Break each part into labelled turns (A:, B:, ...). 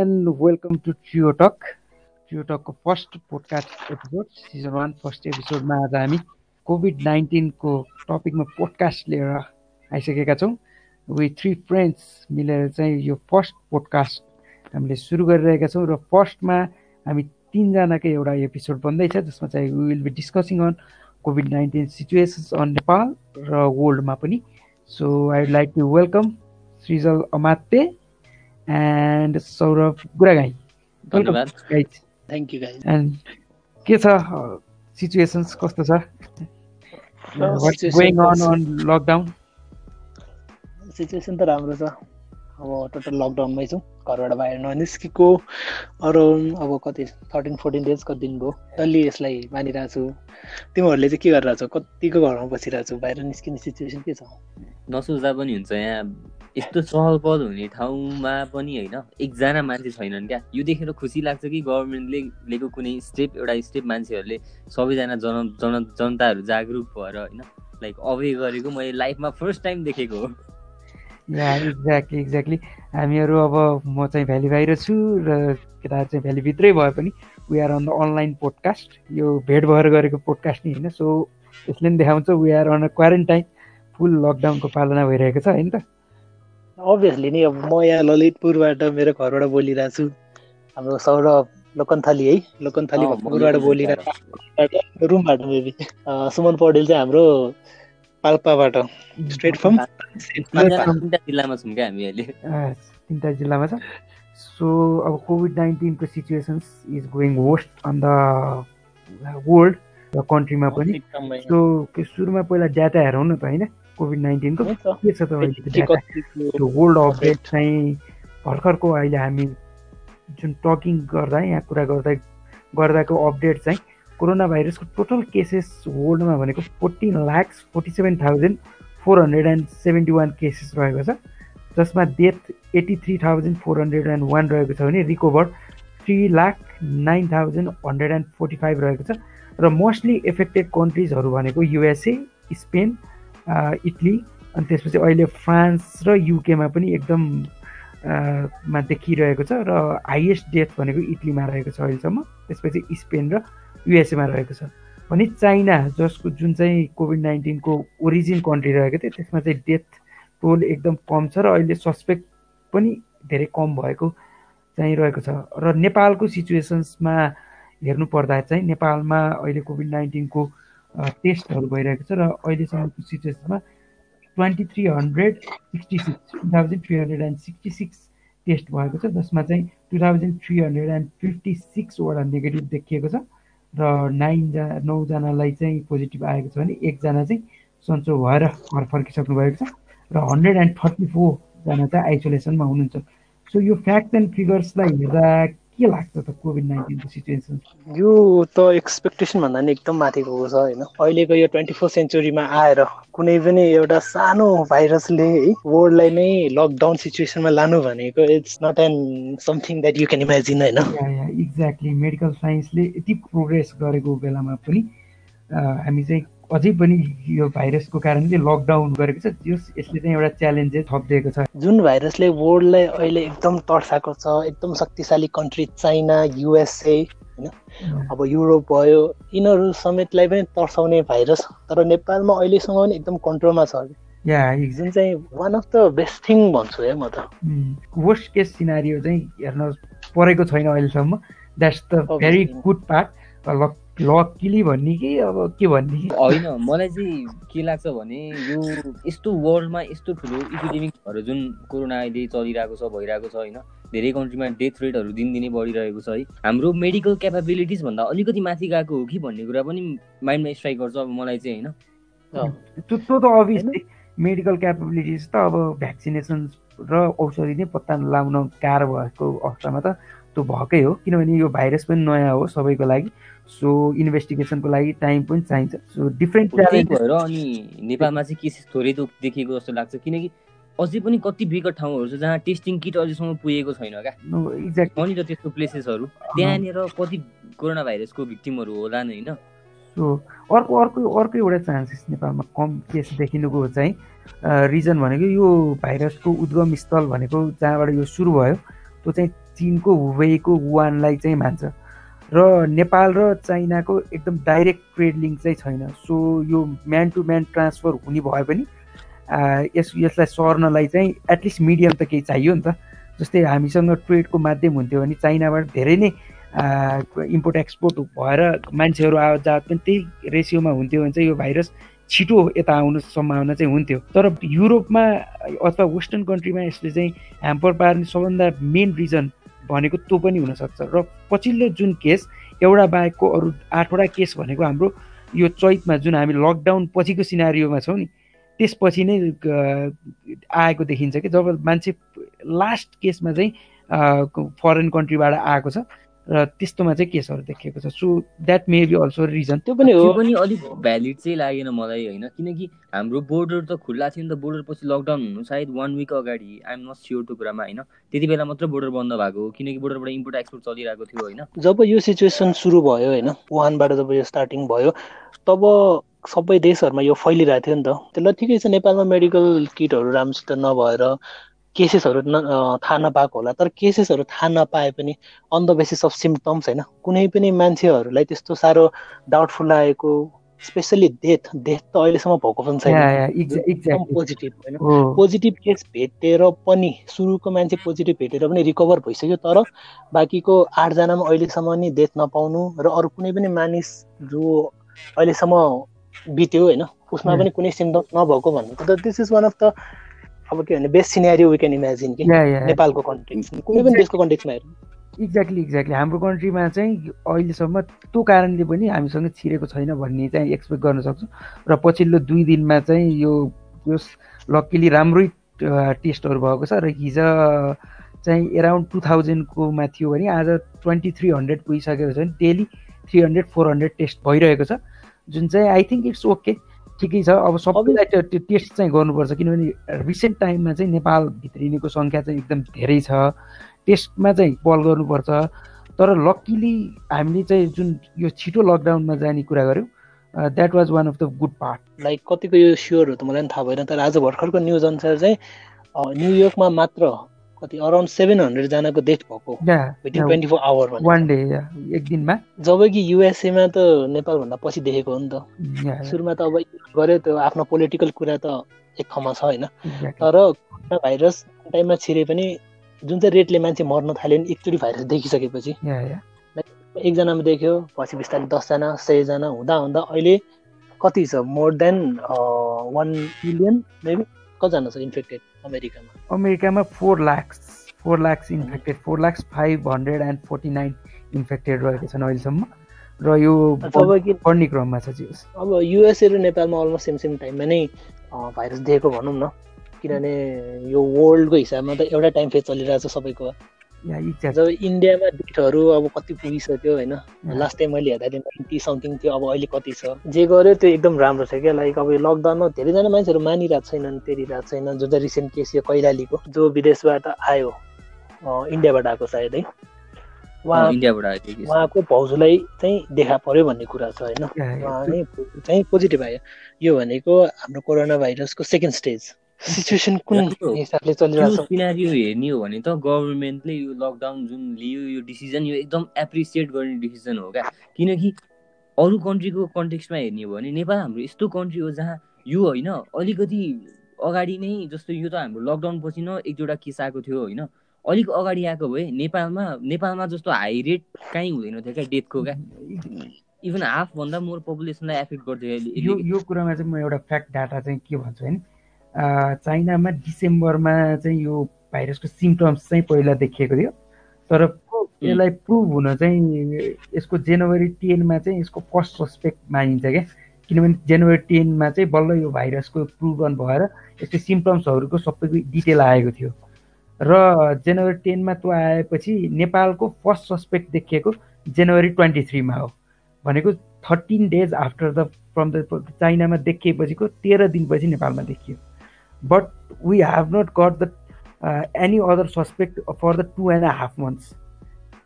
A: And welcome to trio talk trio टकको first podcast episode season one first एपिसोडमा आज हामी covid नाइन्टिनको टपिकमा podcast लिएर आइसकेका छौँ। वि थ्री फ्रेन्ड्स मिलेर चाहिँ यो फर्स्ट पोडकास्ट हामीले सुरु गरिरहेका छौँ र फर्स्टमा हामी तिनजनाकै एउटा एपिसोड बन्दैछ जसमा चाहिँ we will be discussing on covid nineteen situations on Nepal र वर्ल्डमा पनि। So I would like to welcome Srijal Amate and Saurav Guragai
B: धन्यवाद
C: थ्याङ्क यू गाइज
A: एन्ड के छ सिचुएसन्स कस्तो छ going on on lockdown
C: situation त राम्रो छ. अब टोटल लकडाउनमै छौँ. घरबाट बाहिर ननिस्केको। अराउन्ड अब कति थर्टिन फोर्टिन डेज कति दिन भयो? डल्ली यसलाई मानिरहेको छु। तिमीहरूले चाहिँ के गरिरहेको छौ कतिको घरमा बसिरहेको छौ बाहिर निस्किने सिचुएसन के छ?
B: नसोच्दा पनि हुन्छ यहाँ। यस्तो चहल पहल हुने ठाउँमा पनि होइन। एकजना मान्छे छैनन् क्या। यो देखेर खुसी लाग्छ कि गभर्मेन्टले लिएको कुनै स्टेप एउटा स्टेप मान्छेहरूले सबैजना जन जन जनताहरू जागरुक भएर होइन लाइक अवे गरेको मैले लाइफमा फर्स्ट टाइम देखेको हो।
A: एक्ज्याक्टली एक्ज्याक्टली हामीहरू अब म चाहिँ भ्याली बाहिर छु र केटाहरू चाहिँ भ्यालीभित्रै भए पनि we are on the online podcast यो भेट भएर गरेको पोडकास्ट नै होइन। सो यसले पनि देखाउँछ we are on a quarantine full लकडाउनको पालना भइरहेको छ होइन त?
C: अभियसली नि अब म यहाँ ललितपुरबाट मेरो घरबाट बोलिरहेको छु। हाम्रो सौरभ लोकन्थली है लोकन्थली भक्तपुरबाट। बोलिरहेको रुमबाट मेबी सुमन पौडेल चाहिँ हाम्रो पाल्पाबाट स्ट्रेट फ्रम
B: जिल्लामा छौँ क्या हामी अहिले।
A: तिनवटा जिल्लामा छ। सो अब कोभिड नाइन्टिनको situations is going worst on the world र कन्ट्रीमा पनि। सो के सुरुमा पहिला डाटा हेरौँ न त होइन? कोभिड नाइन्टिनको के छ त अहिलेको
C: के
A: डाटा
C: कतिको
A: त्यो वर्ल्ड अपडेट चाहिँ भर्खरको अहिले हामी जुन टकिङ गर्दा यहाँ कुरा गर्दा गर्दाको अपडेट चाहिँ कोरोना भाइरसको टोटल केसेस वर्ल्डमा भनेको fourteen lakhs forty seven thousand four hundred and seventy one cases रहेको छ जसमा death eighty three thousand four hundred and one रहेको छ भने recover three lakh nine thousand hundred and forty five रहेको छ र मोस्टली एफेक्टेड कन्ट्रिजहरू भनेको युएसए स्पेन इटली अनि त्यसपछि अहिले फ्रान्स र युकेमा पनि एकदम मा देखिरहेको छ र हाइएस्ट डेथ भनेको इटलीमा रहेको छ अहिलेसम्म। त्यसपछि स्पेन र युएसएमा रहेको छ। भने चाइना जसको जुन चाहिँ कोभिड नाइन्टिनको ओरिजिन कन्ट्री रहेको थियो त्यसमा चाहिँ डेथ टोल एकदम कम छ र अहिले सस्पेक्ट पनि धेरै कम भएको चाहिँ रहेको छ। र नेपालको सिचुएसन्समा हेर्नु पर्दा चाहिँ नेपालमा अहिले कोभिड नाइन्टिनको टेस्टहरू भइरहेको छ र अहिलेसम्मको सिचुएसनमा twenty three hundred sixty six two thousand three hundred and sixty six test भएको छ जसमा चाहिँ two thousand three hundred and fifty सिक्सवटा negative देखिएको छ र नाइनजना नौजनालाई चाहिँ पोजिटिभ आएको छ भने एकजना चाहिँ सन्चो भएर घर फर्किसक्नु भएको छ र हन्ड्रेड एन्ड थर्टी फोरजना चाहिँ आइसोलेसनमा हुनुहुन्छ। सो यो फ्याक्ट एन्ड फिगर्सलाई हेर्दा के लाग्छ त कोभिड नाइन्टिनको सिचुएसन?
C: यो त एक्सपेक्टेसन भन्दा नि एकदम माथि गएको छ होइन? अहिलेको यो ट्वेन्टी फोर सेन्चुरीमा आएर कुनै पनि एउटा सानो भाइरसले है वर्ल्डलाई नै लकडाउन सिचुएसनमा लानु भनेको it's not an something that you can imagine होइन?
A: एक्ज्याक्टली मेडिकल साइन्सले यति प्रोग्रेस गरेको बेलामा पनि हामी चाहिँ अझै पनि यो भाइरसको कारणले लकडाउन गरेको छ जस यसले चाहिँ एउटा च्यालेन्जेस थपिदिएको छ।
C: जुन भाइरसले वर्ल्डलाई अहिले एकदम तर्साएको छ एकदम शक्तिशाली कन्ट्री चाइना युएसए होइन? अब युरोप भयो यिनीहरू समेतलाई पनि तर्साउने भाइरस तर नेपालमा अहिलेसम्म पनि एकदम कन्ट्रोलमा छ
A: या
C: जुन चाहिँ one of the best thing भन्छु है म त।
A: वर्स्ट केस सिनारियो चाहिँ हेर्न परेको छैन अहिलेसम्म। That's the very. Good part luckily भन्ने कि अब के भन्ने?
B: होइन मलाई चाहिँ के लाग्छ भने यो यस्तो वर्ल्डमा यस्तो ठुलो इपिडेमिकहरू जुन कोरोना अहिले चलिरहेको छ भइरहेको छ होइन धेरै कन्ट्रीमा डेथ रेटहरू दिनदिनै बढिरहेको छ है हाम्रो मेडिकल क्यापाबिलिटिज भन्दा अलिकति माथि गएको हो कि भन्ने कुरा पनि माइन्डमा स्ट्राइक गर्छ अब मलाई चाहिँ होइन।
A: त्यो त्यो त अभियसली मेडिकल क्यापेबिलिटिज त अब भ्याक्सिनेसन र औषधि नै पत्ता लाउन गाह्रो भएको अवस्थामा त त्यो भएकै हो किनभने यो भाइरस पनि नयाँ हो सबैको लागि। सो इन्भेस्टिगेसनको लागि टाइम पनि चाहिन्छ। सो डिफ्रेन्ट
B: भएर अनि नेपालमा चाहिँ केसेस थोरै देखिएको जस्तो लाग्छ? किनकि अझै पनि कति विकट ठाउँहरू छ जहाँ टेस्टिङ किट अझैसम्म पुगेको छैन क्या।
A: एक्ज्याक्ट
B: छ नि त त्यस्तो प्लेसेसहरू त्यहाँनिर कति कोरोना भाइरसको भिक्टिमहरू होला नि होइन?
A: सो अर्को अर्को अर्को एउटा चान्सेस नेपालमा कम केस देखिनुको चाहिँ रिजन भनेको यो भाइरसको उद्गम स्थल भनेको जहाँबाट यो सुरु भयो त्यो चाहिँ चिनको हुवेईको वुहानलाई चाहिँ मान्छ। र नेपाल र चाइनाको एकदम डाइरेक्ट ट्रेड लिङ्क चाहिँ छैन। सो यो म्यान टु म्यान ट्रान्सफर हुने भए पनि यस यसलाई सर्नलाई चाहिँ एटलिस्ट मिडियम त केही चाहियो नि त। जस्तै हामीसँग ट्रेडको माध्यम हुन्थ्यो भने चाइनाबाट धेरै नै इम्पोर्ट एक्सपोर्ट भएर मान्छेहरू आवाज जावत पनि त्यही रेसियोमा हुन्थ्यो भने चाहिँ यो भाइरस छिटो यता आउनु सम्भावना चाहिँ हुन्थ्यो। तर युरोपमा अथवा वेस्टर्न कन्ट्रीमा यसले चाहिँ ह्याम्पर पार्ने सबभन्दा मेन रिजन भनेको त्यो पनि हुनसक्छ। र पछिल्लो जुन केस एउटा बाहेकको अरू आठवटा केस भनेको हाम्रो यो चैतमा जुन हामी लकडाउन पछिको सिनारीमा छौँ नि त्यसपछि नै आएको देखिन्छ कि जब मान्छे लास्ट केसमा चाहिँ फरेन कन्ट्रीबाट आएको छ र त्यस्तोमा चाहिँ केसहरू देखिएको छ। So that may be also reason
B: त्यो पनि हो। पनि अलिक भ्यालिड चाहिँ लागेन मलाई होइन। किनकि हाम्रो बोर्डर त खुल्ला थियो नि त। बोर्डर पछि लकडाउन हुनु सायद वान विक अगाडि। आइएम नट स्योर त्यो कुरामा होइन। त्यति बेला मात्र बोर्डर बन्द भएको हो। किनकि बोर्डरबाट इम्पोर्ट एक्सपोर्ट चलिरहेको थियो होइन।
C: जब यो सिचुएसन सुरु भयो होइन वानबाट जब यो स्टार्टिङ भयो तब सबै देशहरूमा यो फैलिरहेको थियो नि त। त्यसलाई ठिकै छ। नेपालमा मेडिकल किटहरू राम्रोसित नभएर केसेसहरू थाहा नपाएको होला तर केसेसहरू थाहा नपाए पनि on the basis of symptoms होइन कुनै पनि मान्छेहरूलाई त्यस्तो साह्रो डाउटफुल लागेको स्पेसली डेथ डेथ त अहिलेसम्म भएको पनि छैन। पोजिटिभ होइन। पोजिटिभ केस भेटेर पनि सुरुको मान्छे पोजिटिभ भेटेर पनि रिकभर भइसक्यो तर बाँकीको आठजनामा अहिलेसम्म नि डेथ नपाउनु र अरू कुनै पनि मानिस जो अहिलेसम्म बित्यो होइन उसमा पनि कुनै सिम्टम्स नभएको भन्नु त this is one of the अब के भने best scenario we can imagine कि? नेपालको कन्टेक्स कुनै पनि देशको कन्टेक्समा हेर्नु।
A: एक्ज्याक्टली एक्ज्याक्टली हाम्रो कन्ट्रीमा चाहिँ अहिलेसम्म त्यो कारणले पनि हामीसँग छिरेको छैन भन्ने चाहिँ एक्सपेक्ट गर्न सक्छौँ। र पछिल्लो दुई दिनमा चाहिँ यो लक्किली राम्रै टेस्टहरू भएको छ र हिजो चाहिँ एराउन्ड टु थाउजन्डकोमा थियो भने आज ट्वेन्टी थ्री हन्ड्रेड पुगिसकेको छ भने daily three hundred four hundred test भइरहेको छ। जुन चाहिँ आई थिङ्क इट्स ओके ठिकै छ। अब सबैलाई त्यो टेस्ट चाहिँ गर्नुपर्छ। किनभने रिसेन्ट टाइममा चाहिँ नेपाल भित्रिनेको सङ्ख्या चाहिँ एकदम धेरै छ। टेस्टमा चाहिँ पल गर्नुपर्छ। तर लक्किली हामीले चाहिँ जुन यो छिटो लकडाउनमा जाने कुरा गऱ्यौँ that was one of the good part
C: like कतिको यो स्योरहरू त मलाई पनि थाहा भएन। तर आज भर्खरको न्युज अनुसार चाहिँ न्युयोर्कमा मात्र कति अराउन्ड सेभेन हन्ड्रेडजनाको डेथ भएको within twenty four hour
A: one day एक दिनमा?
C: जब कि युएसएमा त नेपालभन्दा पछि देखेको हो नि त। सुरुमा त अब गऱ्यो त्यो आफ्नो पोलिटिकल कुरा त एक ठाउँमा छ होइन। तर कोरोना भाइरस टाइममा छिरे पनि जुन चाहिँ रेटले मान्छे मर्न थाल्यो नि एकचोटि भाइरस देखिसकेपछि। एकजनामा देख्यो पछि बिस्तारै दसजना सयजना हुँदा हुँदा अहिले कति छ? More than one million maybe कतिजना छ इन्फेक्टेड अमेरिकामा?
A: अमेरिकामा four lakhs four lakhs infected four lakhs five hundred and forty nine infected रहेको छन् अहिलेसम्म। र यो पढ्ने क्रममा छ
C: अब युएसए र नेपालमा अलमोस्ट सेम सेम टाइममा नै भाइरस दिएको भनौँ न। किनभने यो वर्ल्डको हिसाबमा त एउटा टाइम फेज चलिरहेको छ सबैको। जब इन्डियामा डेटहरू अब कति पुगिसक्यो होइन। लास्ट टाइम मैले हेर्दाखेरि नाइन्टी समथिङ थियो अब अहिले कति छ? जे गर्यो त्यो एकदम राम्रो छ क्या। लाइक अब यो लकडाउनमा धेरैजना मान्छेहरू मानिरहेको छैनन् तेरिरहेको छैन जो चाहिँ रिसेन्ट केस यो कैलालीको जो विदेशबाट आयो इन्डियाबाट आएको सायद है। उहाँ उहाँको भाउजूलाई चाहिँ देखा पर्यो भन्ने कुरा छ होइन। उहाँ चाहिँ पोजिटिभ आयो। यो भनेको हाम्रो कोरोना भाइरसको सेकेन्ड स्टेज सिचुएसन कुन हिसाबले चलिरहेको छ
B: सिनारियो हेर्ने हो भने त गभर्मेन्टले यो लकडाउन जुन लियो यो डिसिजन यो एकदम एप्रिसिएट गर्ने डिसिजन हो क्या? किनकि अरू कन्ट्रीको कन्टेक्स्टमा हेर्ने हो भने नेपाल हाम्रो यस्तो कन्ट्री हो जहाँ यो होइन अलिकति अगाडि नै जस्तो यो त हाम्रो लकडाउन पछि न एक दुईवटा केस आएको थियो होइन अलिक अगाडि आएको भए नेपालमा नेपालमा जस्तो हाई रेट कहीँ हुँदैन थियो क्या डेथको क्या? इभन हाफभन्दा मोर पपुलेसनलाई एफेक्ट गर्थ्यो
A: यो यो कुरामा चाहिँ म एउटा फ्याक्ट डाटा चाहिँ के भन्छु भने चाइनामा डिसेम्बरमा चाहिँ यो भाइरसको सिम्टम्स चाहिँ पहिला देखिएको थियो। तर यसलाई प्रुभ हुन चाहिँ यसको जनवरी टेनमा चाहिँ यसको फर्स्ट सस्पेक्ट मानिन्छ क्या। किनभने जनवरी टेनमा चाहिँ बल्ल यो भाइरसको प्रुभन भएर यसको सिम्टम्सहरूको सबैको डिटेल आएको थियो। र जनवरी टेनमा त्यो आएपछि नेपालको फर्स्ट सस्पेक्ट देखिएको जनवरी ट्वेन्टी थ्रीमा हो। भनेको thirteen days after the from the चाइनामा देखिएपछिको तेह्र दिनपछि नेपालमा देखियो। But we have not got the uh, any other suspect for the two and a half months.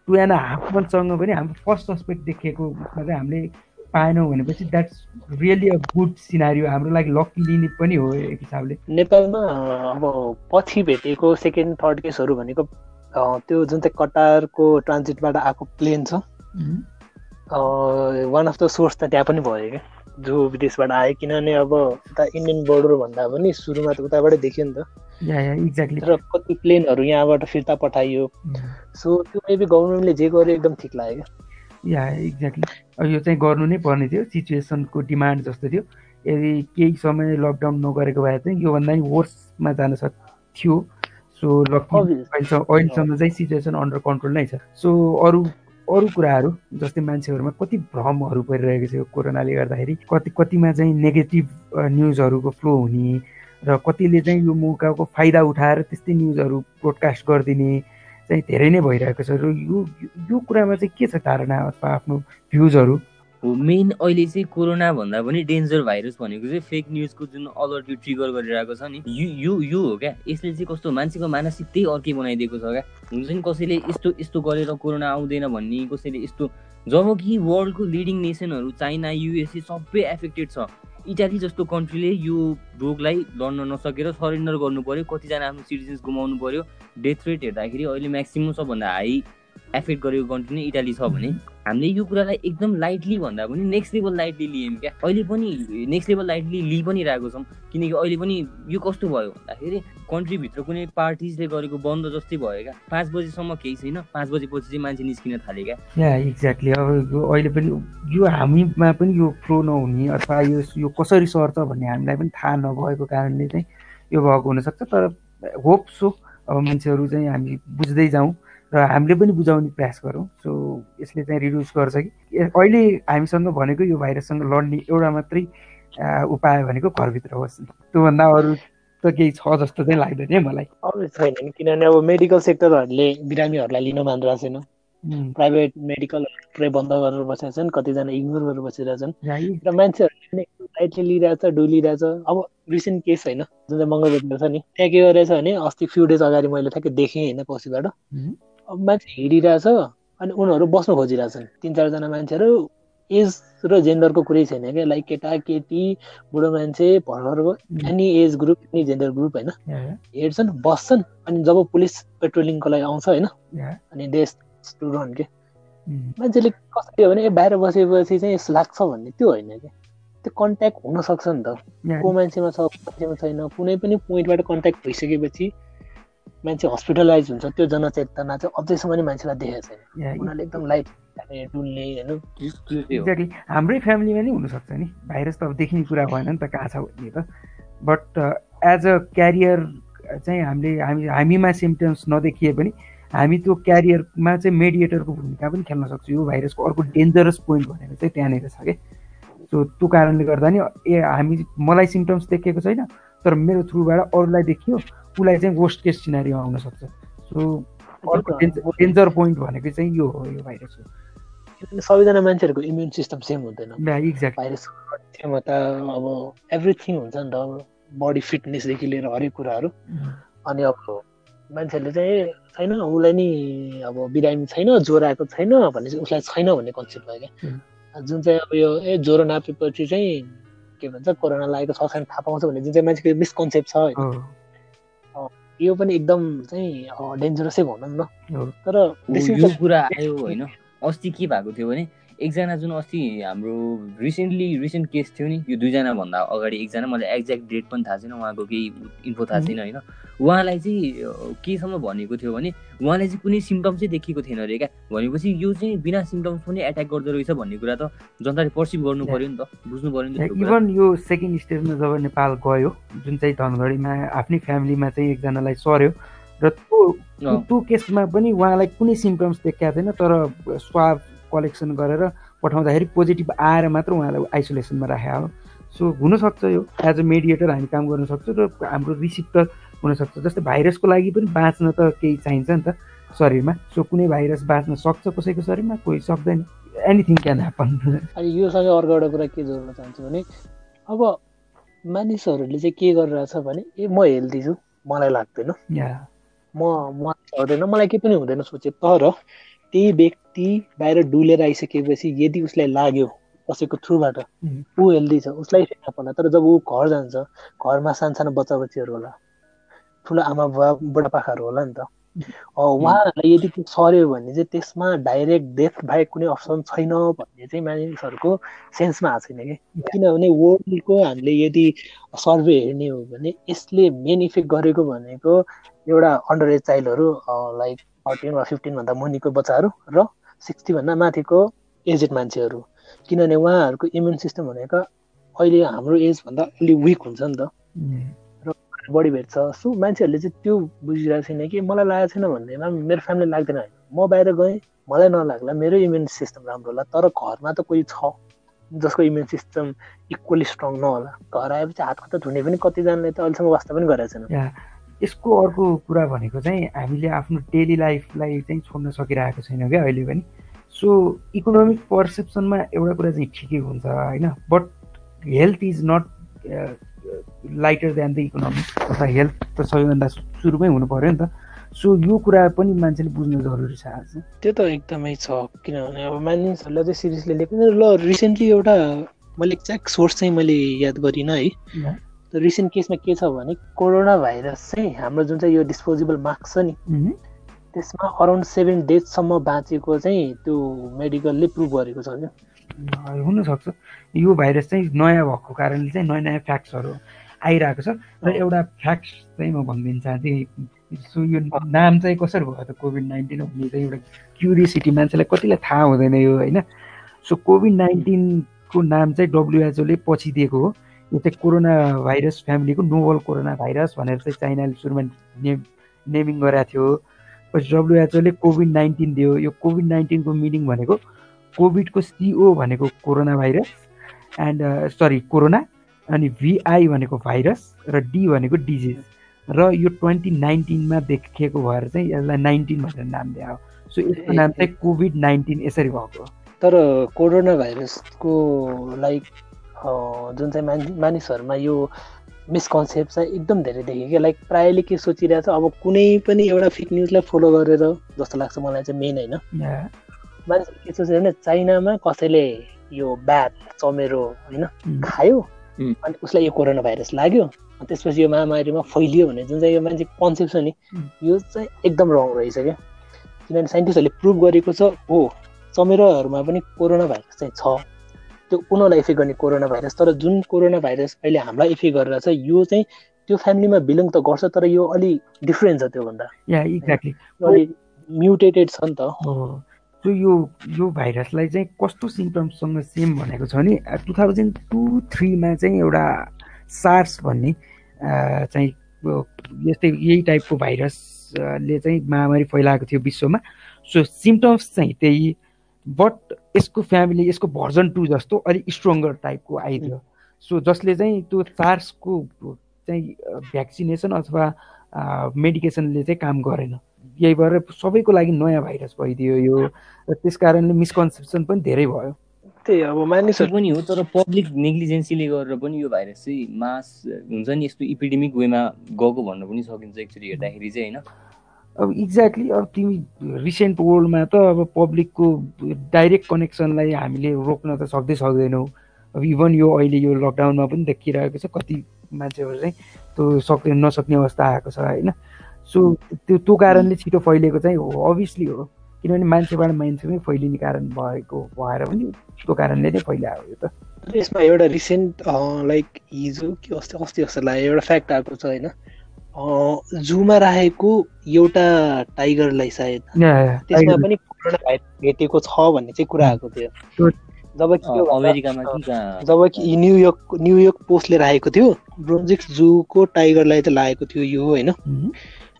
A: Two and half मन्थसँग पनि हाम्रो फर्स्ट सस्पेक्ट देखेकोमा चाहिँ हामीले पाएनौँ भनेपछि that's really a good scenario हाम्रो लागि लक्की लिने पनि हो एक हिसाबले।
C: नेपालमा अब पछि भेटेको सेकेन्ड थर्ड केसहरू भनेको त्यो जुन चाहिँ कटारको ट्रान्जिटबाट आएको प्लेन छ वान अफ द सोर्स त त्यहाँ पनि भयो क्या। जो विदेशबाट आयो किनभने अब उता इन्डियन बोर्डर भन्दा पनि सुरुमा त उताबाटै देखियो नि त।
A: या या एक्ज्याक्टली
C: तर कति प्लेनहरू यहाँबाट फिर्ता पठाइयो। सो त्यो मेबी गभर्मेन्टले जे गर्यो एकदम ठिक लाग्यो।
A: या एक्ज्याक्टली अब यो चाहिँ गर्नु नै पर्ने थियो। सिचुएसनको डिमान्ड जस्तो थियो। यदि केही समय लकडाउन नगरेको भए चाहिँ योभन्दा नि वर्समा जान सक्थ्यो। So lucky
C: Obvious.
A: अहिलेसम्म अहिलेसम्म चाहिँ सिचुएसन अन्डर कन्ट्रोल नै छ। सो अरू अरू कुराहरू जस्तै मान्छेहरूमा कति भ्रमहरू परिरहेको छ यो कोरोनाले गर्दाखेरि कति कतिमा चाहिँ नेगेटिभ न्युजहरूको फ्लो हुने र कतिले चाहिँ यो मौकाको फाइदा उठाएर त्यस्तै न्युजहरू ब्रोडकास्ट गरिदिने चाहिँ धेरै नै भइरहेको छ। र यो यो कुरामा चाहिँ के छ धारणा अथवा आफ्नो भ्युजहरू
B: मेन अहिले चाहिँ कोरोना भन्दा पनि डेन्जर भाइरस भनेको चाहिँ फेक न्युजको जुन अलर्ट यो ट्रिगर गरिरहेको छ नि यो यो हो क्या। यसले चाहिँ कस्तो मान्छेको मानसिक त्यही अर्कै बनाइदिएको छ क्या। हुन्छ नि कसैले यस्तो यस्तो गरेर कोरोना आउँदैन भन्ने कसैले यस्तो जब कि वर्ल्डको लिडिङ नेसनहरू चाइना युएसए सबै एफेक्टेड छ इटाली जस्तो कन्ट्रीले यो रोगलाई लड्न नसकेर सरेन्डर गर्नु पर्यो कतिजना आफ्नो सिटिजन्स गुमाउनु पर्यो डेथ रेट हेर्दाखेरि अहिले म्याक्सिमम् सबभन्दा हाई एफेक्ट गरेको कन्ट्री नै इटाली छ भने हामीले यो कुरालाई एकदम लाइटली भन्दा पनि नेक्स्ट लेभल लाइटली लियौँ क्या। अहिले पनि नेक्स्ट लेभल लाइटली लिइ पनि रहेको छौँ किनकि अहिले पनि यो कस्तो भयो भन्दाखेरि कन्ट्रीभित्र कुनै पार्टिजले गरेको बन्द जस्तै भयो क्या। पाँच बजीसम्म केही छैन पाँच बजेपछि चाहिँ मान्छे निस्किन थाल्यो क्या।
A: या एक्ज्याक्टली अब अहिले पनि यो हामीमा पनि यो फ्लो नहुने अथवा यो यो कसरी सर्छ भन्ने हामीलाई पनि थाहा नभएको कारणले चाहिँ यो भएको हुनसक्छ। तर होप सो अब मान्छेहरू चाहिँ हामी बुझ्दै जाउँ। र हामीले पनि बुझाउने प्रयास गरौँ। सो यसले चाहिँ रिड्युस गर्छ कि। अहिले हामीसँग भनेको यो भाइरससँग लड्ने एउटा मात्रै उपाय भनेको घरभित्र होस्। त्योभन्दा अरू त केही छ जस्तो चाहिँ लाग्दैन है मलाई।
C: अब छैन नि। किनभने अब मेडिकल सेक्टरहरूले बिरामीहरूलाई लिन मानिरहेको छैन। प्राइभेट मेडिकल पुरै बन्द गरेर बसेका छन् कतिजना इग्नोर गरेर बसिरहेका छन्।
A: या, यी-
C: र मान्छेहरूले लाइटली लिइरहेछ डुलिरहेछ। अब रिसेन्ट केस होइन। जुन चाहिँ मङ्गलबेटमा छ नि त्यहाँ के गरेछ भने अस्ति फ्यु डेज अगाडि मैले ठ्याक्कै देखेँ होइन पछिबाट मान्छे हिँडिरहेछ अनि उनीहरू बस्नु खोजिरहेछन्। तिन चारजना मान्छेहरू एज र जेन्डरको कुरै छैन क्या। लाइक केटा केटी बुढो मान्छे भर्खरको any age group any gender group होइन। हेर्छन् बस्छन् अनि जब पुलिस पेट्रोलिङको लागि आउँछ होइन अनि देश रन के मान्छेले कसरी हो भने ए बाहिर बसेपछि चाहिँ लाग्छ भन्ने त्यो होइन क्या। त्यो कन्ट्याक्ट हुनसक्छ नि त। को मान्छेमा छ को मान्छेमा छैन। कुनै पनि पोइन्टबाट कन्ट्याक्ट भइसकेपछि मान्छे हस्पिटलाइज हुन्छ त्यो जनचेतना चाहिँ अझैसम्म नि मान्छेलाई देखेको छैन। उनीहरूले एकदम डुल्ने होइन?
A: एक्ज्याक्टली हाम्रै फ्यामिलीमा नि हुनसक्छ नि। भाइरस त अब देखिने कुरा भएन नि त कहाँ छ भन्ने त। बट एज अ क्यारियर चाहिँ हामीले हामी हामीमा सिम्टम्स नदेखिए पनि हामी त्यो क्यारियरमा चाहिँ मेडिएटरको भूमिका पनि खेल्न सक्छौँ। यो भाइरसको अर्को डेन्जरस पोइन्ट भनेको चाहिँ त्यहाँनिर छ क्या सो त्यो कारणले गर्दा नि ए हामी मलाई सिम्टम्स देखिएको छैन तर मेरो थ्रुबाट अरूलाई देखियो। उसलाई चाहिँ वर्स्ट केस सिनारीमा आउन सक्छ। सो अर्को डेन्जर पोइन्ट भनेको चाहिँ यो हो यो भाइरसको
C: सबैजना मान्छेहरूको इम्युन सिस्टम सेम हुँदैन।
A: एक्ज्याक्ट
C: भाइरस क्षमता अब एभ्रिथिङ हुन्छ नि त अब बडी फिटनेसदेखि लिएर हरेक कुराहरू। अनि अब मान्छेहरूले चाहिँ छैन उसलाई नि अब बिरामी छैन ज्वरो आएको छैन भने चाहिँ उसलाई छैन भन्ने कन्सेप्ट भयो क्या। जुन चाहिँ अब यो ए ज्वरो नापेपछि चाहिँ के भन्छ कोरोना लागेको छ छैन थाहा पाउँछ भन्ने जुन चाहिँ मान्छेको मिसकन्सेप्ट छ होइन।
A: हो
C: यो पनि एकदम चाहिँ डेन्जरसै भनौँ न। तर
B: यो कुरा आयो होइन अस्ति के भएको थियो भने एकजना जुन अस्ति हाम्रो रिसेन्टली रिसेन्ट केस थियो नि यो दुईजना भन्दा अगाडि एकजना मलाई एक्ज्याक्ट डेट पनि थाहा छैन उहाँको केही इन्फो थाहा छैन होइन उहाँलाई चाहिँ केसम्म भनेको थियो भने उहाँलाई चाहिँ कुनै सिम्टम चाहिँ देखिएको थिएन अरे क्या भनेपछि यो चाहिँ बिना सिम्टम्स पनि एट्याक गर्दो रहेछ भन्ने कुरा त जनताले पर्सिभ गर्नु पर्यो नि त बुझ्नु पर्यो नि त।
A: इभन यो सेकेन्ड स्टेजमा जब नेपाल गयो जुन चाहिँ धनगढीमा आफ्नै फ्यामिलीमा चाहिँ एकजनालाई सर्यो र त्यो। त्यो केसमा पनि उहाँलाई कुनै सिम्टम्स देखाएको थिएन तर स्वाब कलेक्सन गरेर पठाउँदाखेरि पोजिटिभ आएर मात्र उहाँलाई आइसोलेसनमा राखेको हो सो हुनसक्छ यो। एज अ मेडिएटर हामी काम गर्न सक्छौँ र हाम्रो रिसिप्टर हुनसक्छ। जस्तै भाइरसको लागि पनि बाँच्न त केही चाहिन्छ नि त शरीरमा। सो कुनै भाइरस बाँच्न सक्छ कसैको शरीरमा? कोही सक्दैन। एनिथिङ क्यान ह्यापन
C: अनि योसँग अर्को एउटा कुरा के जोड्न चाहन्छु भने अब मानिसहरूले चाहिँ के गरिरहेछ भने ए म हेल्दी छु। मलाई लाग्दैन।
A: या
C: म म सर्दैन मलाई केही पनि हुँदैन सोचे। तर त्यही व्यक्ति बाहिर डुलेर आइसकेपछि यदि उसलाई लाग्यो कसैको थ्रुबाट. ऊ हेल्दी छ उसलाई फेरि पर्ला। तर जब ऊ घर जान्छ घरमा सानसानो बच्चा बच्चीहरू होला ठुलो आमा बुवा बुढापाकाहरू होला नि त उहाँहरूलाई यदि त्यो सर्यो भने चाहिँ त्यसमा डाइरेक्ट डेथ बाहेक कुनै अप्सन छैन भन्ने चाहिँ मानिसहरूको सेन्समा आएको छैन कि। किनभने वर्ल्डको हामीले यदि सर्वे हेर्ने हो भने यसले मेन इफेक्ट गरेको भनेको एउटा अन्डर एज चाइल्डहरू लाइक थर्टिन वा फिफ्टिनभन्दा मुनिको बच्चाहरू र सिक्सटीभन्दा माथिको एजेड मान्छेहरू। किनभने उहाँहरूको इम्युन सिस्टम भनेको अहिले हाम्रो एजभन्दा अलि विक हुन्छ नि त। बढी भेट्छ। सो मान्छेहरूले चाहिँ त्यो बुझिरहेको छैन कि मलाई लागेको छैन भन्दैमा मेरो फ्यामिली लाग्दैन म बाहिर गएँ मलाई नलाग्ला मेरो इम्युन सिस्टम राम्रो होला तर घरमा त कोही छ जसको इम्युन सिस्टम इक्वली स्ट्रङ नहोला। घर आएपछि हात खुट्टा धुने पनि कतिजनाले त अहिलेसम्म वास्ता पनि गरेको छैन।
A: यसको अर्को कुरा भनेको चाहिँ हामीले आफ्नो डेली लाइफलाई चाहिँ छोड्न सकिरहेको छैन क्या अहिले पनि। सो इकोनोमिक पर्सेप्सनमा एउटा कुरा चाहिँ ठिकै हुन्छ होइन? But health is not lighter than the economy अथवा हेल्थ त सबैभन्दा सुरुमै हुनु पऱ्यो नि त। सो यो कुरा पनि मान्छेले बुझ्नु जरुरी छ आज।
C: त्यो त एकदमै छ किनभने अब मानिसहरूलाई चाहिँ सिरियसली लिएको ल रिसेन्टली एउटा मैले एक्ज्याक्ट सोर्स चाहिँ मैले याद गरिनँ है। रिसेन्ट केसमा के छ भने कोरोना भाइरस चाहिँ हाम्रो जुन चाहिँ यो डिस्पोजेबल मास्क छ नि त्यसमा अराउन्ड सेभेन डेजसम्म बाँचेको चाहिँ त्यो मेडिकलले प्रुभ गरेको छ क्या।
A: हुनसक्छ। यो भाइरस चाहिँ नयाँ भएको कारणले चाहिँ नयाँ नयाँ फ्याक्ट्सहरू आइरहेको छ र एउटा फ्याक्ट्स चाहिँ म भनिदिन चाहन्थेँ सो यो नाम चाहिँ कसरी भयो त कोभिड नाइन्टिन भन्ने चाहिँ एउटा क्युरियोसिटी मान्छेलाई कतिलाई थाहा हुँदैन यो होइन? सो कोभिड नाइन्टिनको नाम चाहिँ डब्लुएचओले पछि दिएको हो। यो चाहिँ कोरोना भाइरस फ्यामिलीको नोभल कोरोना भाइरस भनेर चाहिँ चाइनाले सुरुमा नेम नेमिङ गरेको थियो। पछि डब्लुएचओले कोभिड नाइन्टिन दियो। यो कोभिड नाइन्टिनको मिनिङ भनेको कोभिडको सिओ भनेको corona virus and sorry corona अनि भिआई भनेको भाइरस र डी भनेको डिजिज र यो ट्वेन्टी नाइन्टिनमा देखिएको भएर चाहिँ यसलाई नाइन्टिन भनेर नाम दियो सो यसको नाम चाहिँ कोभिड नाइन्टिन यसरी भएको
C: तर कोरोना भाइरसको लाइक जुन चाहिँ मानि मानिसहरूमा यो मिसकन्सेप्ट चाहिँ एकदम धेरै देखेँ क्या। लाइक प्रायःले के सोचिरहेको छ अब कुनै पनि एउटा फेक न्युजलाई फलो गरेर जस्तो लाग्छ मलाई चाहिँ मेन होइन। मान्छेले के सोच्यो भने चाइनामा कसैले यो ब्याट चमेरो होइन खायो अनि उसलाई यो कोरोना भाइरस लाग्यो त्यसपछि यो महामारीमा फैलियो भने जुन चाहिँ यो मान्छे कन्सेप्ट छ नि यो चाहिँ एकदम रङ रहेछ क्या। किनभने साइन्टिस्टहरूले प्रुभ गरेको छ हो चमेरोहरूमा पनि कोरोना भाइरस चाहिँ छ। त्यो उनीहरूलाई इफेक्ट गर्ने कोरोना भाइरस तर जुन कोरोना भाइरस अहिले हामीलाई इफेक्ट गरेर छ यो चाहिँ त्यो फ्यामिलीमा बिलोङ त गर्छ तर यो अलिक डिफ्रेन्ट छ त्योभन्दा। अलिक म्युटेटेड छ नि त।
A: सो यो यो भाइरसलाई चाहिँ कस्तो सिम्टम्ससँग सेम भनेको छ भने टु थाउजन्ड टू थ्रीमा चाहिँ एउटा सार्स भन्ने चाहिँ यस्तै यही टाइपको भाइरसले चाहिँ महामारी फैलाएको थियो विश्वमा। सो सिम्टम्स चाहिँ त्यही बट यसको फ्यामिली यसको भर्जन टू जस्तो अलिक स्ट्रङ्गर टाइपको आइदियो। सो जसले चाहिँ त्यो सार्सको चाहिँ भ्याक्सिनेसन अथवा मेडिकेसनले चाहिँ काम गरेन। यही भएर सबैको लागि नयाँ भाइरस भइदियो यो र त्यस कारणले मिसकन्सेप्सन पनि धेरै भयो।
C: त्यही अब मानिसहरू
B: पनि हो तर पब्लिक नेग्लिजेन्सीले गरेर पनि यो भाइरस चाहिँ मास हुन्छ नि यस्तो इपिडेमिक वेमा गएको भन्न पनि सकिन्छ एक्चुली हेर्दाखेरि चाहिँ होइन।
A: अब एक्ज्याक्टली अब तिमी रिसेन्ट वर्ल्डमा त अब पब्लिकको डाइरेक्ट कनेक्सनलाई हामीले रोक्न त सक्दै सक्दैनौँ। अब इभन यो अहिले यो लकडाउनमा पनि देखिरहेको छ कति मान्छेहरू चाहिँ त्यो सक्दै नसक्ने अवस्था आएको छ होइन? सो त्यो त्यो कारणले छिटो फैलिएको चाहिँ हो अभियसली हो। किनभने मान्छेबाट मान्छेमै फैलिने कारण भएको भएर पनि त्यो कारणले नै फैलायो यो त।
C: यसमा एउटा रिसेन्ट लाइक हिजो कि अस्ति अस्ति जस्तो लाग्यो एउटा फ्याक्ट आएको छ होइन? जूमा राखेको एउटा टाइगरलाई सायद। त्यसमा पनि कोरोना भाइरस भेटेको छ भन्ने चाहिँ कुरा आएको थियो। जब कि अमेरिकामा जब कि न्युयोर्क न्युयोर्क पोस्टले राखेको थियो ब्रोन्जिक्स जूको टाइगरलाई चाहिँ लागेको थियो यो होइन?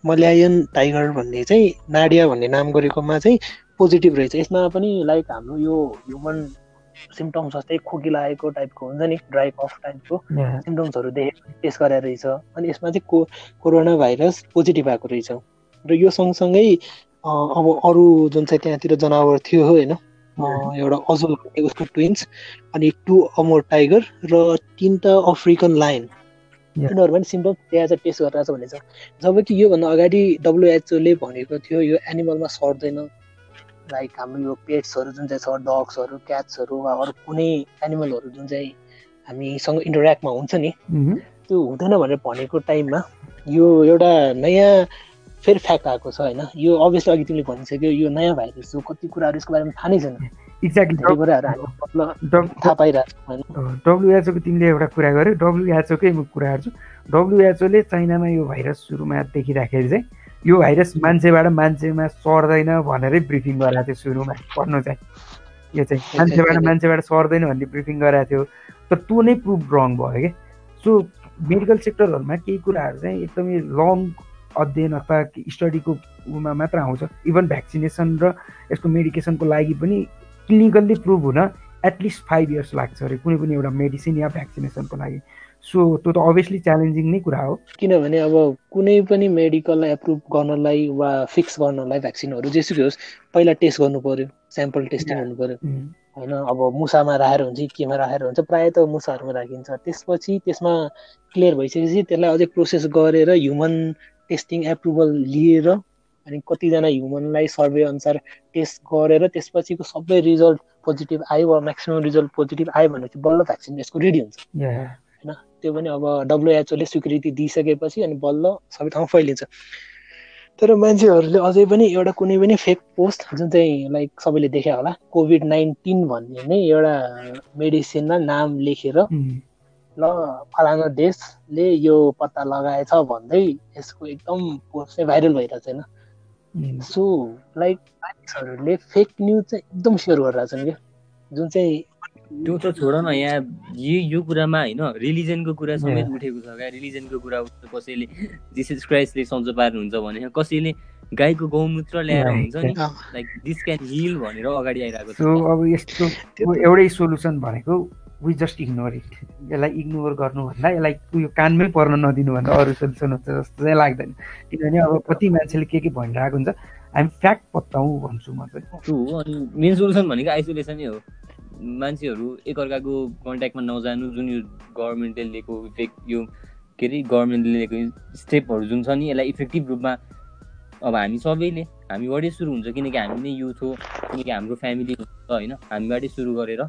C: मल्यायन टाइगर भन्ने चाहिँ नाडिया भन्ने नाम गरेकोमा चाहिँ पोजिटिभ रहेछ। यसमा पनि लाइक हाम्रो यो ह्युमन सिम्टम्स जस्तै खोकी लागेको टाइपको हुन्छ नि ड्राई कफ टाइपको सिम्टम्सहरू देखेर टेस्ट गराएर रहेछ। अनि यसमा चाहिँ को कोरोना भाइरस पोजिटिभ आएको रहेछ। र यो सँगसँगै अब अरू जुन चाहिँ त्यहाँतिर जनावर थियो होइन एउटा अजुल उसको ट्विन्स अनि टु अमोर टाइगर र तिनवटा अफ्रिकन लाइन उनीहरू पनि सिम्टम्स त्यहाँ चाहिँ टेस्ट गरिरहेछ भन्ने छ जब कि योभन्दा अगाडि डब्लुएचओले भनेको थियो यो एनिमलमा सर्दैन। लाइक हाम्रो यो पेट्सहरू जुन चाहिँ छ डग्सहरू क्याट्सहरू वा अरू कुनै एनिमलहरू जुन चाहिँ हामीसँग इन्टरेक्टमा हुन्छ नि त्यो हुँदैन भनेर भनेको टाइममा यो एउटा नयाँ फेरि फ्याक्ट आएको छ होइन? यो अभियसली अघि तिमीले भनिसक्यो यो नयाँ भाइरस हो कति कुराहरू यसको बारेमा थाहा नै छैन।
A: एक्ज्याक्टली
C: कुराहरू हामी थाहा पाइरहेको होइन?
A: डब्लुएचओको तिमीले एउटा कुरा गर्यो डब्लुएचओकै म कुरा गर्छु। डब्लुएचओले चाइनामा यो भाइरस सुरुमा देखिँदाखेरि चाहिँ यो भाइरस मान्छेबाट मान्छेमा सर्दैन भनेरै ब्रिफिङ गराएको थियो सुरुमा पढ्नु चाहिँ। यो चाहिँ मान्छेबाट मान्छेबाट सर्दैन भन्ने ब्रिफिङ गराएको थियो। तर त्यो नै प्रुभ रङ भयो क्या सो मेडिकल सेक्टरहरूमा केही कुराहरू चाहिँ एकदमै लङ अध्ययन अथवा स्टडीको उमा मात्र आउँछ। इभन भ्याक्सिनेसन र यसको मेडिकेसनको लागि पनि क्लिनिकल्ली प्रुभ हुन एटलिस्ट फाइभ इयर्स लाग्छ अरे कुनै पनि एउटा मेडिसिन या भ्याक्सिनेसनको लागि। सो त्यो त अभियसली च्यालेन्जिङ नै कुरा हो।
C: किनभने अब कुनै पनि मेडिकल एप्रुभ गर्नलाई वा फिक्स गर्नलाई भ्याक्सिनहरू जेसुकै होस् पहिला टेस्ट गर्नु पर्यो स्याम्पल टेस्टिङ हुनु पर्यो। होइन अब मुसामा राखेर हुन्छ केमा राखेर हुन्छ प्रायः त मुसाहरूमा राखिन्छ। त्यसपछि त्यसमा क्लियर भइसकेपछि त्यसलाई अझै प्रोसेस गरेर ह्युमन टेस्टिङ एप्रुभल लिएर अनि कतिजना ह्युमनलाई सर्वे अनुसार टेस्ट गरेर त्यसपछिको सबै रिजल्ट पोजिटिभ आयो वा म्याक्सिमम् रिजल्ट पोजिटिभ आयो भनेपछि बल्ल भ्याक्सिन यसको रेडी हुन्छ। त्यो पनि अब डब्लुएचओले स्वीकृति दिइसकेपछि अनि बल्ल सबै ठाउँ फैलिन्छ। तर मान्छेहरूले अझै पनि एउटा कुनै पनि फेक पोस्ट जुन चाहिँ लाइक सबैले देखे होला कोभिड नाइन्टिन भन्ने नै एउटा मेडिसिनमा नाम लेखेर ल फलाना देशले यो पत्ता लगाएछ भन्दै यसको एकदम पोस्ट चाहिँ भाइरल भइरहेको छैन। सो लाइक मानिसहरूले फेक न्युज चाहिँ एकदम सेयर गरिरहेछन् क्या। जुन चाहिँ
B: त्यो त छोड न यहाँ यो यो कुरामा होइन रिलिजनको कुरा समेत उठेको छ क्या। रिलिजनको कुरा उठ्छ कसैले जिसस क्राइस्टले सन्चो पार्नुहुन्छ भने कसैले गाईको गौमूत्र ल्याएर हुन्छ नि लाइक दिस क्यान हिल भनेर अगाडि आइरहेको
A: छ। अब यस्तो एउटै सोल्युसन भनेको वी जस्ट इग्नोर इट यसलाई इग्नोर गर्नुभन्दा यसलाई उयो कानमै पर्न नदिनुभन्दा अरू सोल्युसन हुन्छ जस्तो चाहिँ लाग्दैन। किनभने अब कति मान्छेले के के भनिरहेको हुन्छ हामी फ्याक्ट पत्ताउँ भन्छु म चाहिँ।
B: अनि मेन सोल्युसन भनेको आइसोलेसनै हो। मान्छेहरू एकअर्काको कन्ट्याक्टमा नजानु जुन यो गभर्मेन्टले लिएको यो के अरे गभर्मेन्टले लिएको स्टेपहरू जुन छ नि यसलाई इफेक्टिभ रूपमा अब हामी सबैले हामीबाटै सुरु हुन्छ किनकि हामी नै युथ हो किनकि हाम्रो फ्यामिली हुन्छ होइन? हामीबाटै सुरु गरेर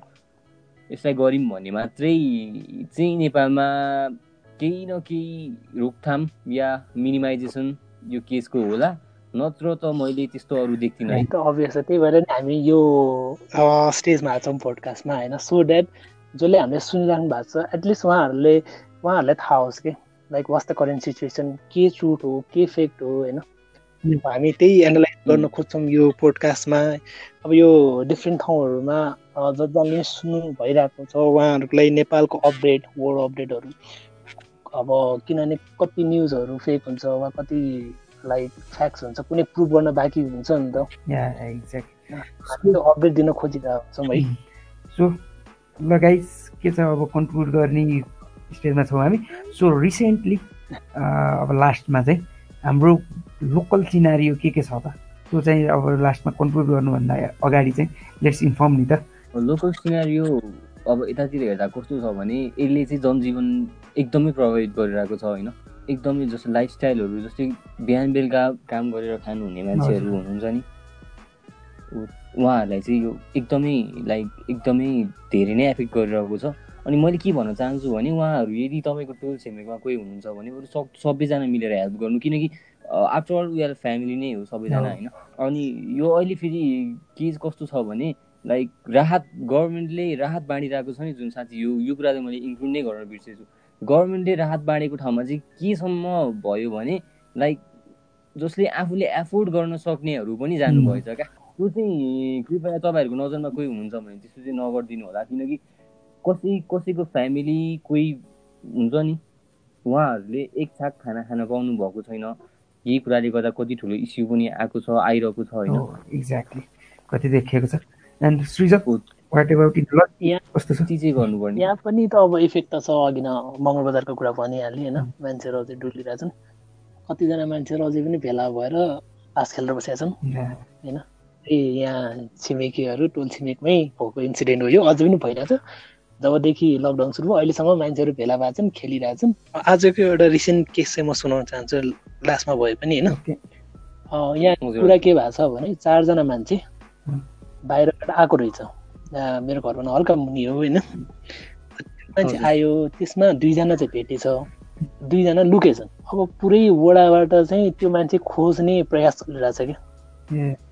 B: यसलाई गऱ्यौँ भने मात्रै चाहिँ नेपालमा केही न केही रोकथाम या मिनिमाइजेसन यो केसको होला। नत्र त मैले त्यस्तो अरू देख्दिनँ है।
C: त अभियस त्यही भएर नि हामी यो स्टेजमा आएको छौँ पोडकास्टमा होइन? सो द्याट जसले हामीले सुनिरहनु भएको छ एटलिस्ट उहाँहरूले उहाँहरूलाई थाहा होस् कि? Like was the current situation के ट्रुथ हो? के फेक्ट हो? होइन? हामी त्यही एनालाइज गर्न खोज्छौँ यो पोडकास्टमा अब यो डिफ्रेन्ट ठाउँहरूमा जसले सुन्नु भइरहेको छ उहाँहरूलाई नेपालको अपडेट वर्ल्ड अपडेटहरू अब किनभने कति न्युजहरू फेक हुन्छ वा कति लाइक फ्याक्ट्स हुन्छ कुनै प्रुभ गर्न बाँकी हुन्छ नि त। त्यो अपडेट दिन खोजिरहेको छौँ है।
A: सो ल गाइस के छ अब कन्क्लुड गर्ने स्टेजमा छौँ हामी। सो रिसेन्टली अब लास्टमा चाहिँ हाम्रो लोकल सिनारी के के छ त? त्यो चाहिँ अब लास्टमा कन्क्लुड गर्नुभन्दा अगाडि चाहिँ लेट्स इन्फर्म नि त।
B: लोकल सिनारियो अब यतातिर हेर्दा कस्तो छ भने यसले चाहिँ जनजीवन एकदमै प्रभावित गरिरहेको छ होइन? एकदमै जस्तो लाइफस्टाइलहरू जस्तै बिहान बेलुका काम गरेर खानुहुने मान्छेहरू हुनुहुन्छ नि। उहाँहरूलाई चाहिँ यो एकदमै लाइक एकदमै धेरै नै एफेक्ट गरिरहेको छ। अनि मैले के भन्न चाहन्छु भने उहाँहरू यदि तपाईँको टोल छिमेकमा कोही हुनुहुन्छ भने बरु सब सबैजना मिलेर हेल्प गर्नु किनकि आफ्टर अल वी फ्यामिली नै हो सबैजना होइन? अनि यो अहिले फेरि के कस्तो छ भने लाइक राहत गभर्मेन्टले राहत बाँडिरहेको छ नि जुन साथी यो यो कुरा चाहिँ मैले इन्क्लुड नै गर्न बिर्सेछु। गभर्मेन्टले राहत बाँडेको ठाउँमा चाहिँ केसम्म भयो भने लाइक जसले आफूले एफोर्ड गर्न सक्नेहरू पनि जानुभएछ क्या। त्यो चाहिँ कृपया तपाईँहरूको नजरमा कोही हुनुहुन्छ भने त्यस्तो चाहिँ नगरिदिनु होला किनकि कसै कसैको फ्यामिली कोही हुन्छ नि उहाँहरूले एक छाक खाना खान पाउनु भएको छैन। यही कुराले गर्दा कति ठुलो इस्यु पनि आएको छ आइरहेको छ होइन।
A: एक्ज्याक्टली कति देखिएको छ। And Srijak what about in
C: यहाँ कस्तो छ? चाहिँ गर्नुपर्ने यहाँ पनि त अब इफेक्ट त छ अघि न मङ्गल बजारको कुरा भनिहालेँ होइन। मान्छेहरू अझै डुलिरहेछन्। कतिजना मान्छेहरू अझै पनि भेला भएर तास खेलेर बसेका छन् होइन? त्यही यहाँ छिमेकीहरू टोल छिमेकमै भएको इन्सिडेन्ट हो यो। अझै पनि भइरहेछ। जबदेखि लकडाउन सुरु भयो अहिलेसम्म मान्छेहरू भेला भएको छन् खेलिरहेछन्। आजको एउटा रिसेन्ट केस चाहिँ म सुनाउन चाहन्छु। लास्टमा भए पनि होइन? यहाँ कुरा के भएको छ भने चारजना मान्छे बाहिरबाट आएको रहेछ। मेरो घरमा हल्का मुनि हो होइन? मान्छे आयो त्यसमा दुईजना चाहिँ भेटेछ। दुईजना लुकेछन् अब पुरै वडाबाट चाहिँ त्यो मान्छे खोज्ने प्रयास चलिरहेछ क्या।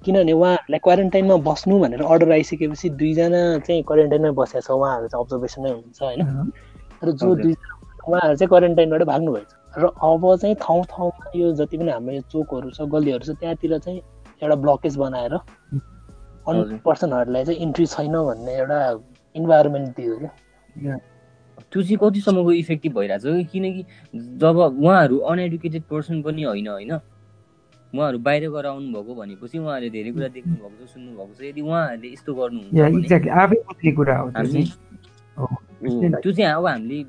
C: किनभने उहाँहरूलाई क्वारेन्टाइनमा बस्नु भनेर अर्डर आइसकेपछि दुईजना चाहिँ क्वारेन्टाइनमै बसेको छ। उहाँहरू चाहिँ अब्जर्भेसनै हुनुहुन्छ होइन? र जो। दुईजना उहाँहरू चाहिँ क्वारेन्टाइनबाट भाग्नुभएछ। र अब चाहिँ ठाउँ ठाउँमा यो जति पनि हाम्रो यो चोकहरू छ गल्लीहरू छ त्यहाँतिर चाहिँ एउटा ब्लकेज बनाएर पर्सनहरूलाई चाहिँ इन्ट्री छैन भन्ने एउटा इन्भाइरोमेन्ट दियो क्या
A: या,
B: त्यो चाहिँ कतिसम्मको इफेक्टिभ भइरहेछ कि किनकि जब उहाँहरू अनएडुकेटेड पर्सन पनि होइन होइन उहाँहरू बाहिर गएर आउनुभएको भनेपछि उहाँहरूले धेरै कुरा देख्नु भएको छ सुन्नु भएको छ यदि उहाँहरूले यस्तो गर्नुहुन्छ
A: त्यो
B: हामी
A: चाहिँ
B: अब हामीले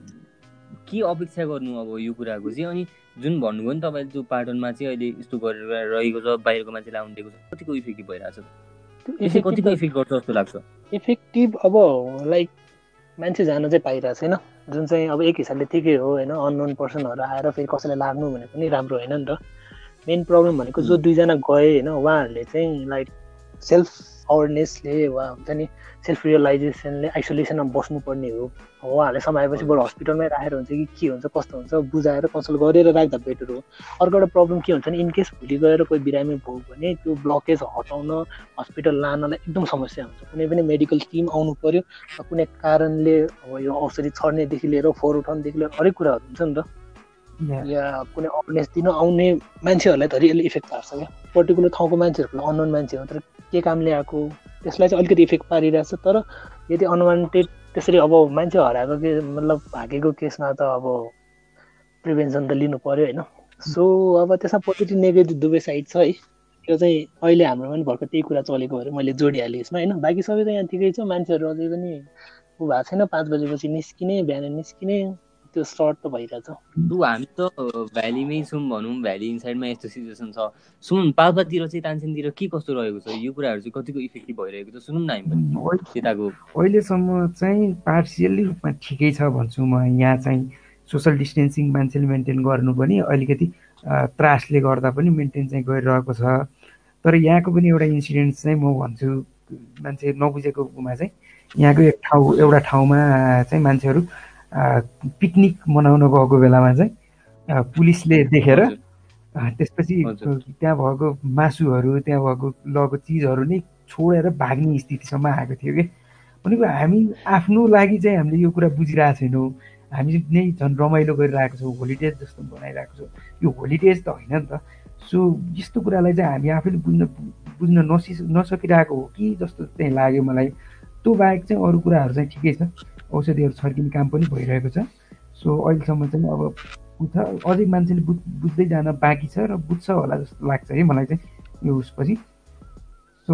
B: के अपेक्षा गर्नु अब यो कुराको चाहिँ अनि जुन भन्नुभयो नि तपाईँले त्यो पाटनमा चाहिँ अहिले यस्तो गरेर रहेको छ बाहिरको मान्छेलाई आउनु दिएको छ कतिको इफेक्टिभ भइरहेछ कतिको इफेक्ट गर्छ जस्तो लाग्छ।
C: इफेक्टिभ अब लाइक मान्छे जान चाहिँ पाइरहेको छैन। जुन चाहिँ अब एक हिसाबले ठिकै हो होइन अननोन पर्सनहरू आएर फेरि कसैलाई लाग्नु भने पनि राम्रो होइन नि त। मेन प्रब्लम भनेको जो दुईजना गए होइन उहाँहरूले चाहिँ लाइक सेल्फ अवेरनेसले वा हुन्छ नि सेल्फ रियलाइजेसनले आइसोलेसनमा बस्नुपर्ने हो। उहाँहरूले समाएपछि बरु हस्पिटलमै राखेर हुन्छ कि के हुन्छ कस्तो हुन्छ बुझाएर कन्सल्ट गरेर राख्दा बेटर हो। अर्को एउटा प्रब्लम के हुन्छ भने इनकेस भोलि गएर कोही बिरामी भयो भने त्यो ब्लकेज हटाउन हस्पिटल लानलाई एकदम समस्या हुन्छ। कुनै पनि मेडिकल टिम आउनु पर्यो र कुनै कारणले अब यो औषधि छर्नेदेखि लिएर फोहोर उठाउनेदेखि लिएर हरेक कुराहरू हुन्छ नि त।
A: या,
C: कुनै अवेरनेस दिन आउने मान्छेहरूलाई त रियली इफेक्ट पार्छ क्या। पर्टिकुलर ठाउँको मान्छेहरूलाई अननोन मान्छे हो तर के कामले आएको? त्यसलाई चाहिँ अलिकति इफेक्ट पारिरहेछ तर यदि अनवान्टेड त्यसरी अब मान्छे हराएको के मतलब भागेको केसमा त अब प्रिभेन्सन त लिनु पर्यो होइन। सो अब त्यसमा पोजिटिभ नेगेटिभ दुवै साइड छ है। त्यो चाहिँ अहिले हाम्रो पनि भर्खर त्यही कुरा चलेको भएर मैले जोडिहालेँ यसमा होइन। बाँकी सबै त यहाँ ठिकै छ। मान्छेहरू अझै पनि ऊ भएको छैन। पाँच बजेपछि निस्किने बिहान निस्किने। त्यो सर्ट त भइरहेछ।
B: लु हामी त भ्यालीमै छौँ भनौँ भ्याली इनसाइडमा यस्तो सिचुएसन छ। सुनौँ पाल्पातिर चाहिँ तानसेनतिर के कस्तो रहेको छ? यो कुराहरू चाहिँ कतिको इफेक्टिभ भइरहेको छ? सुनौँ न हामी पनि।
A: अहिले-
B: त्यताको।
A: अहिलेसम्म चाहिँ पार्सियल्ली रूपमा ठिकै छ भन्छु म। यहाँ चाहिँ सोसल डिस्टेन्सिङ मान्छेले मेन्टेन गर्नु पनि अलिकति त्रासले गर्दा पनि मेन्टेन चाहिँ गरिरहेको छ। तर यहाँको पनि एउटा इन्सिडेन्ट चाहिँ म भन्छु मान्छे नबुझेकोमा चाहिँ यहाँको एक ठाउँ एउटा ठाउँमा चाहिँ मान्छेहरू पिकनिक मनाउन गएको बेलामा चाहिँ पुलिसले देखेर त्यसपछि। त्यहाँ भएको मासुहरू त्यहाँ भएको लगेको चिजहरू नै छोडेर भाग्ने स्थितिसम्म आएको थियो कि। भनेको हामी आफ्नो लागि चाहिँ हामीले यो कुरा बुझिरहेको छैनौँ। हामी नै झन् रमाइलो गरिरहेको छौँ होलिडेज जस्तो बनाइरहेको छौँ। यो होलिडेज त होइन नि त। सो यस्तो कुरालाई चाहिँ हामी आफैले बुझ्न बुझ्न नसि नसकिरहेको हो कि जस्तो चाहिँ लाग्यो मलाई। त्यो बाहेक चाहिँ अरू कुराहरू चाहिँ ठिकै छ। औषधिहरू छर्किने काम पनि भइरहेको छ। सो अहिलेसम्म चाहिँ अब बुझ्छ अझै मान्छेले बुझ बुझ्दै जान बाँकी छ र बुझ्छ होला जस्तो लाग्छ है मलाई चाहिँ यो उसपछि। सो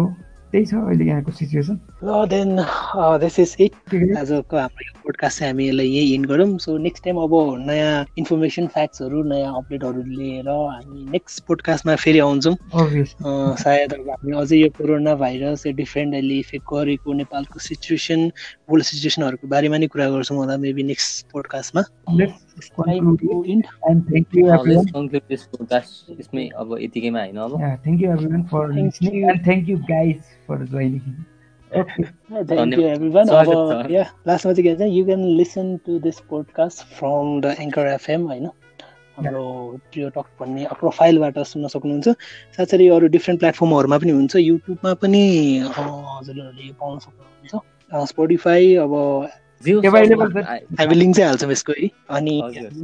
A: त्यही छ अहिले यहाँको सिचुएसन।
C: ल देन दिस इज इट आजको हाम्रो यो पोडकास्ट चाहिँ हामी यसलाई यही इन्ड गरौँ। सो नेक्स्ट टाइम अब नयाँ इन्फर्मेसन फ्याक्ट्सहरू नयाँ अपडेटहरू लिएर हामी नेक्स्ट पोडकास्टमा फेरि आउँछौँ। सायद अब हामी अझै यो कोरोना भाइरस यो डिफ्रेन्ट अहिले इफेक्ट गरेको नेपालको सिचुएसन वर्ल्ड सिचुएसनहरूको बारेमा नै कुरा गर्छौँ होला मेबी नेक्स्ट पोडकास्टमा
B: यसमै अब यतिकैमा होइन अब।
A: Thank you everyone for
C: Thank
A: listening
C: you.
A: And thank you guys for joining
C: you everyone
B: स्वागत
C: अब। या लास्टमा चाहिँ के भन्छ you can listen to this podcast from the anchor FM होइन हाम्रो प्रियो टक भन्ने प्रोफाइलबाट सुन्न सक्नुहुन्छ। साथसाथै अरू डिफ्रेन्ट प्लेटफर्महरूमा पनि हुन्छ। युट्युबमा पनि हजुरहरूले यो पाउन सक्नुहुन्छ। स्पोटिफाई अब हामी लिङ्क चाहिँ हाल्छौँ यसको है। अनि।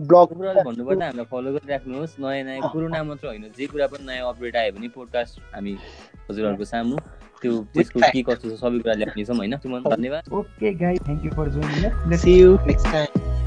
C: ब्लग
B: हामीलाई फलो गरिराख्नुहोस्। नयाँ नयाँ कुरोना मात्र होइन। जे कुरा पनि नयाँ अपडेट आयो भने पोडकास्ट हामी हजुरहरूको सामु। त्यो त्यसको के कस्तो छ सबै कुरा ल्याउनेछौँ होइन। सुमन धन्यवाद
A: okay guys thank you for joining
C: see you next time